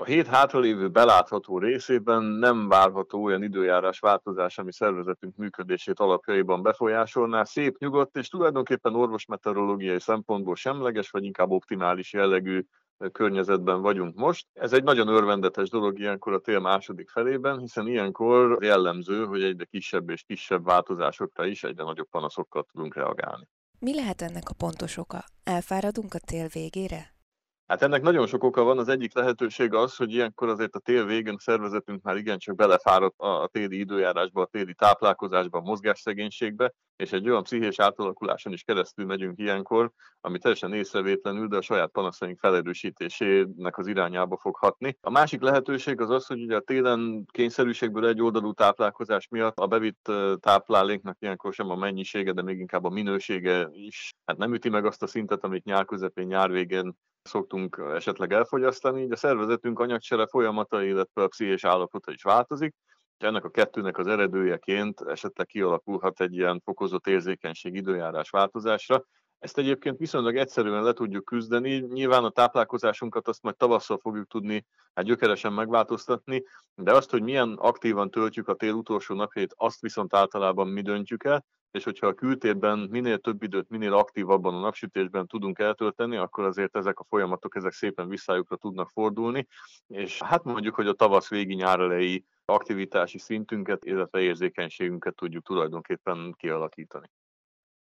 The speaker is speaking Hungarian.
A hét hátralévő belátható részében nem várható olyan időjárás változás, ami szervezetünk működését alapjaiban befolyásolná. Szép, nyugodt és tulajdonképpen orvosmeteorológiai szempontból semleges, vagy inkább optimális jellegű környezetben vagyunk most. Ez egy nagyon örvendetes dolog ilyenkor a tél második felében, hiszen ilyenkor jellemző, hogy egyre kisebb és kisebb változásokra is egyre nagyobb panaszokkal tudunk reagálni. Mi lehet ennek a pontos oka? Elfáradunk a tél végére? Hát ennek nagyon sok oka van. Az egyik lehetőség az, hogy ilyenkor azért a tél végén a szervezetünk már igencsak belefáradt a téli időjárásba, a téli táplálkozásba, a mozgásszegénységbe, és egy olyan pszichés átalakuláson is keresztül megyünk ilyenkor, ami teljesen észrevétlenül, de a saját panaszaink felerősítésének az irányába fog hatni. A másik lehetőség az az, hogy ugye a télen kényszerűségből egy oldalú táplálkozás miatt a bevitt tápláléknak ilyenkor sem a mennyisége, de még inkább a minősége is hát nem üti meg azt a szintet, amit nyár közepén, nyár végén szoktunk esetleg elfogyasztani, így a szervezetünk anyagcsere folyamata, illetve a pszichés állapota is változik, és ennek a kettőnek az eredőjeként esetleg kialakulhat egy ilyen fokozott érzékenység időjárás változásra. Ezt egyébként viszonylag egyszerűen le tudjuk küzdeni. Nyilván a táplálkozásunkat azt majd tavasszal fogjuk tudni hát gyökeresen megváltoztatni, de azt, hogy milyen aktívan töltjük a tél utolsó napjait, azt viszont általában mi döntjük el, és hogyha a kültérben minél több időt, minél aktívabban a napsütésben tudunk eltölteni, akkor azért ezek a folyamatok ezek szépen visszájukra tudnak fordulni, és hát mondjuk, hogy a tavasz végi nyár aktivitási szintünket, illetve érzékenységünket tudjuk tulajdonképpen kialakítani.